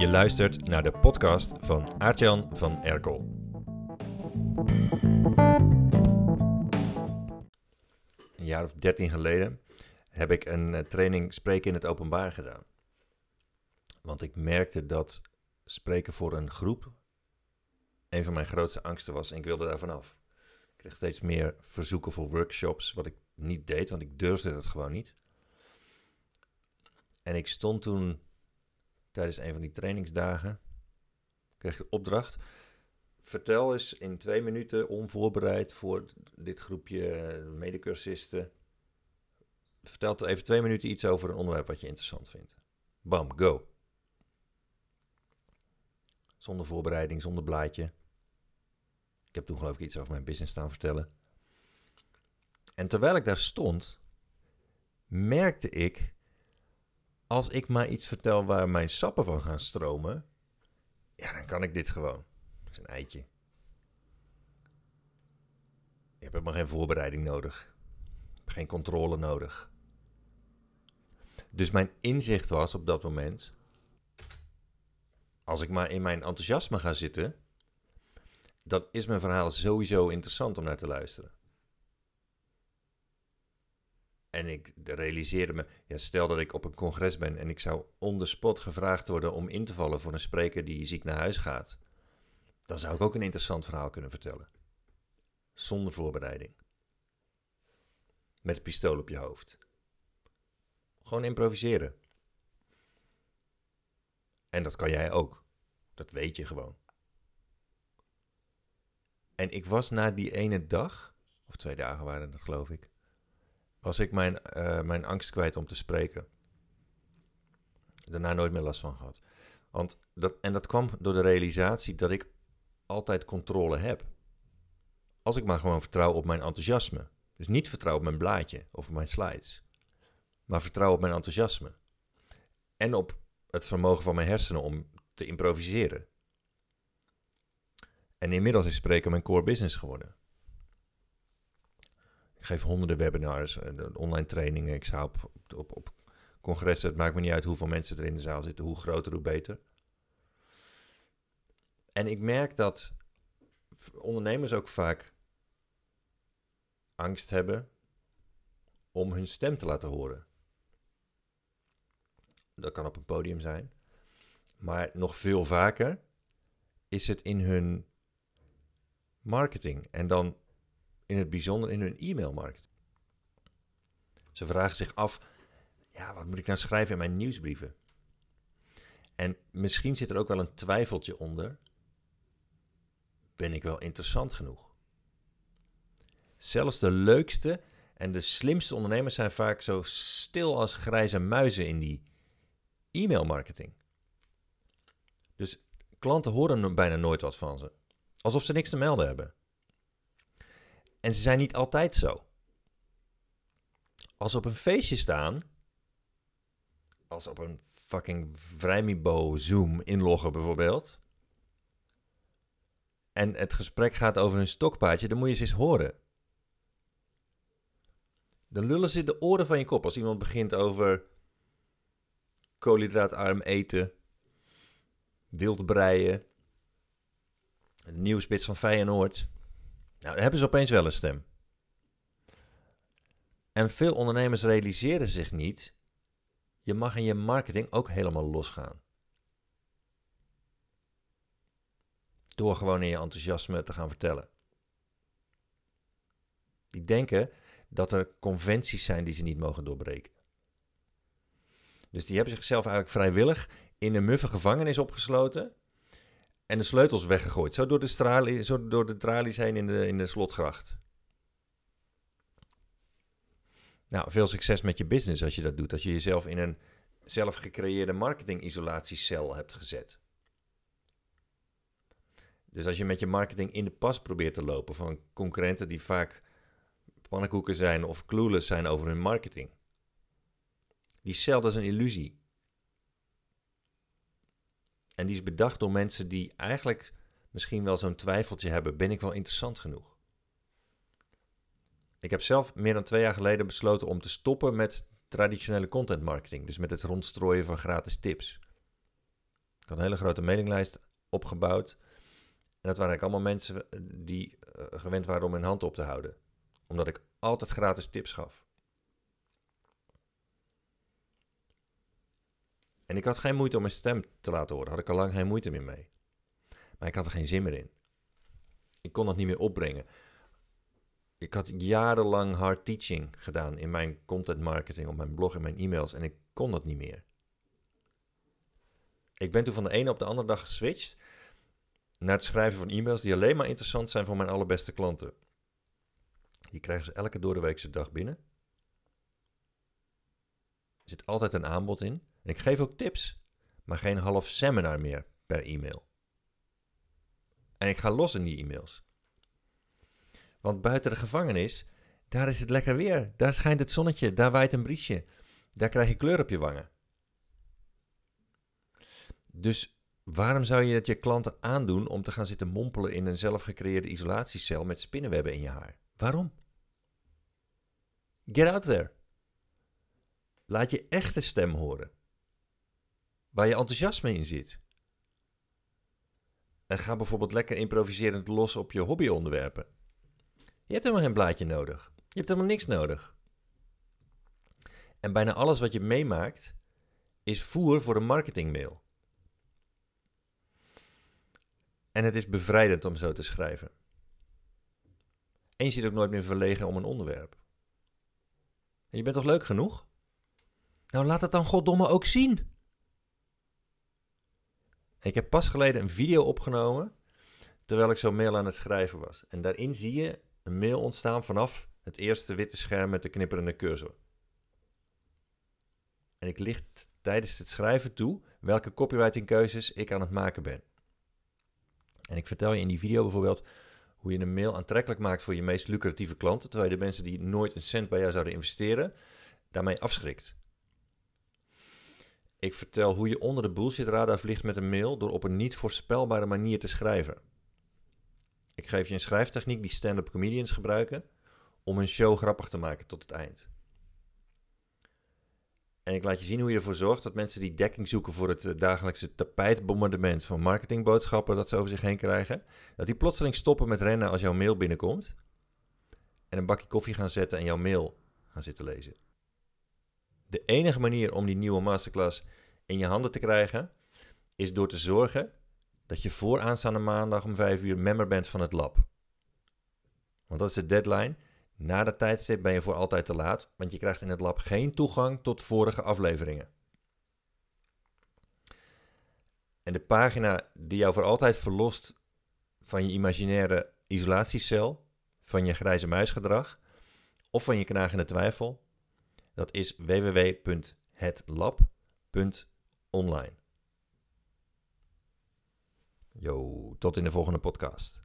Je luistert naar de podcast van Aartjan van Erkel. Een jaar of dertien geleden heb ik een eh, training spreken in het openbaar gedaan. Want ik merkte dat spreken voor een groep een van mijn grootste angsten was en ik wilde daar vanaf. Ik kreeg steeds meer verzoeken voor workshops, wat ik niet deed, want ik durfde het gewoon niet. En ik stond toen tijdens een van die trainingsdagen, kreeg de opdracht, vertel eens in twee minuten onvoorbereid voor dit groepje medecursisten, vertel even twee minuten iets over een onderwerp wat je interessant vindt. Bam, go. Zonder voorbereiding, zonder blaadje. Ik heb toen geloof ik iets over mijn business staan vertellen. En terwijl ik daar stond, merkte ik, als ik maar iets vertel waar mijn sappen van gaan stromen, ja, dan kan ik dit gewoon. Dat is een eitje. Ik heb helemaal geen voorbereiding nodig. Geen controle nodig. Dus mijn inzicht was op dat moment, als ik maar in mijn enthousiasme ga zitten, dan is mijn verhaal sowieso interessant om naar te luisteren. En ik realiseerde me, ja, stel dat ik op een congres ben en ik zou on the spot gevraagd worden om in te vallen voor een spreker die ziek naar huis gaat. Dan zou ik ook een interessant verhaal kunnen vertellen. Zonder voorbereiding. Met een pistool op je hoofd. Gewoon improviseren. En dat kan jij ook. Dat weet je gewoon. En ik was na die ene dag, of twee dagen waren dat geloof ik, was ik mijn, uh, mijn angst kwijt om te spreken. Daarna nooit meer last van gehad. Want dat, en dat kwam door de realisatie dat ik altijd controle heb. Als ik maar gewoon vertrouw op mijn enthousiasme. Dus niet vertrouw op mijn blaadje of mijn slides. Maar vertrouw op mijn enthousiasme. En op het vermogen van mijn hersenen om te improviseren. En inmiddels is spreken mijn core business geworden. Geef honderden webinars, online trainingen. Ik sta op, op, op congressen. Het maakt me niet uit hoeveel mensen er in de zaal zitten. Hoe groter, hoe beter. En ik merk dat ondernemers ook vaak angst hebben om hun stem te laten horen. Dat kan op een podium zijn. Maar nog veel vaker is het in hun marketing. En dan in het bijzonder in hun e-mailmarketing. Ze vragen zich af, ja, wat moet ik nou schrijven in mijn nieuwsbrieven? En misschien zit er ook wel een twijfeltje onder. Ben ik wel interessant genoeg? Zelfs de leukste en de slimste ondernemers zijn vaak zo stil als grijze muizen in die e-mailmarketing. Dus klanten horen bijna nooit wat van ze. Alsof ze niks te melden hebben. En ze zijn niet altijd zo. Als ze op een feestje staan, als op een fucking Vrijmibo Zoom inloggen bijvoorbeeld, en het gesprek gaat over een stokpaardje, dan moet je ze eens horen. Dan lullen ze de oren van je kop als iemand begint over koolhydraatarm eten, wildbreien, de nieuwe spits van Feyenoord. Nou, hebben ze opeens wel een stem. En veel ondernemers realiseren zich niet, je mag in je marketing ook helemaal losgaan. Door gewoon in je enthousiasme te gaan vertellen. Die denken dat er conventies zijn die ze niet mogen doorbreken. Dus die hebben zichzelf eigenlijk vrijwillig in een muffe gevangenis opgesloten en de sleutels weggegooid. Zo door de, stralie, zo door de tralies heen in de, in de slotgracht. Nou, veel succes met je business als je dat doet. Als je jezelf in een zelf gecreëerde marketing-isolatiecel hebt gezet. Dus als je met je marketing in de pas probeert te lopen van concurrenten die vaak pannenkoeken zijn of clueless zijn over hun marketing. Die cel is een illusie. En die is bedacht door mensen die eigenlijk misschien wel zo'n twijfeltje hebben: ben ik wel interessant genoeg? Ik heb zelf meer dan twee jaar geleden besloten om te stoppen met traditionele content marketing, dus met het rondstrooien van gratis tips. had een hele grote mailinglijst opgebouwd. En dat waren eigenlijk allemaal mensen die gewend waren om hun hand op te houden. Omdat ik altijd gratis tips gaf. En ik had geen moeite om mijn stem te laten horen. Had ik al lang geen moeite meer mee. Maar ik had er geen zin meer in. Ik kon dat niet meer opbrengen. Ik had jarenlang hard teaching gedaan in mijn content marketing, op mijn blog en mijn e-mails. En ik kon dat niet meer. Ik ben toen van de ene op de andere dag geswitcht naar het schrijven van e-mails die alleen maar interessant zijn voor mijn allerbeste klanten. Die krijgen ze elke doordeweekse dag binnen. Er zit altijd een aanbod in. En ik geef ook tips, maar geen half seminar meer per e-mail. En ik ga los in die e-mails. Want buiten de gevangenis, daar is het lekker weer. Daar schijnt het zonnetje, daar waait een briesje. Daar krijg je kleur op je wangen. Dus waarom zou je het je klanten aandoen om te gaan zitten mompelen in een zelfgecreëerde isolatiecel met spinnenwebben in je haar? Waarom? Get out there. Laat je echte stem horen. Waar je enthousiasme in zit. En ga bijvoorbeeld lekker improviserend los op je hobbyonderwerpen. Je hebt helemaal geen blaadje nodig. Je hebt helemaal niks nodig. En bijna alles wat je meemaakt is voer voor een marketingmail. En het is bevrijdend om zo te schrijven. En je zit ook nooit meer verlegen om een onderwerp. En je bent toch leuk genoeg? Nou, laat het dan goddomme ook zien. Ik heb pas geleden een video opgenomen terwijl ik zo'n mail aan het schrijven was. En daarin zie je een mail ontstaan vanaf het eerste witte scherm met de knipperende cursor. En ik licht tijdens het schrijven toe welke copywriting keuzes ik aan het maken ben. En ik vertel je in die video bijvoorbeeld hoe je een mail aantrekkelijk maakt voor je meest lucratieve klanten, terwijl je de mensen die nooit een cent bij jou zouden investeren, daarmee afschrikt. Ik vertel hoe je onder de bullshit radar vliegt met een mail door op een niet voorspelbare manier te schrijven. Ik geef je een schrijftechniek die stand-up comedians gebruiken om een show grappig te maken tot het eind. En ik laat je zien hoe je ervoor zorgt dat mensen die dekking zoeken voor het eh, dagelijkse tapijtbombardement van marketingboodschappen dat ze over zich heen krijgen, dat die plotseling stoppen met rennen als jouw mail binnenkomt en een bakje koffie gaan zetten en jouw mail gaan zitten lezen. De enige manier om die nieuwe masterclass in je handen te krijgen is door te zorgen dat je voor aanstaande maandag om 5 uur member bent van het lab. Want dat is de deadline. Na dat tijdstip ben je voor altijd te laat, want je krijgt in het lab geen toegang tot vorige afleveringen. En de pagina die jou voor altijd verlost van je imaginaire isolatiecel, van je grijze muisgedrag of van je knagende twijfel, dat is www.hetlab.online. Yo, tot in de volgende podcast.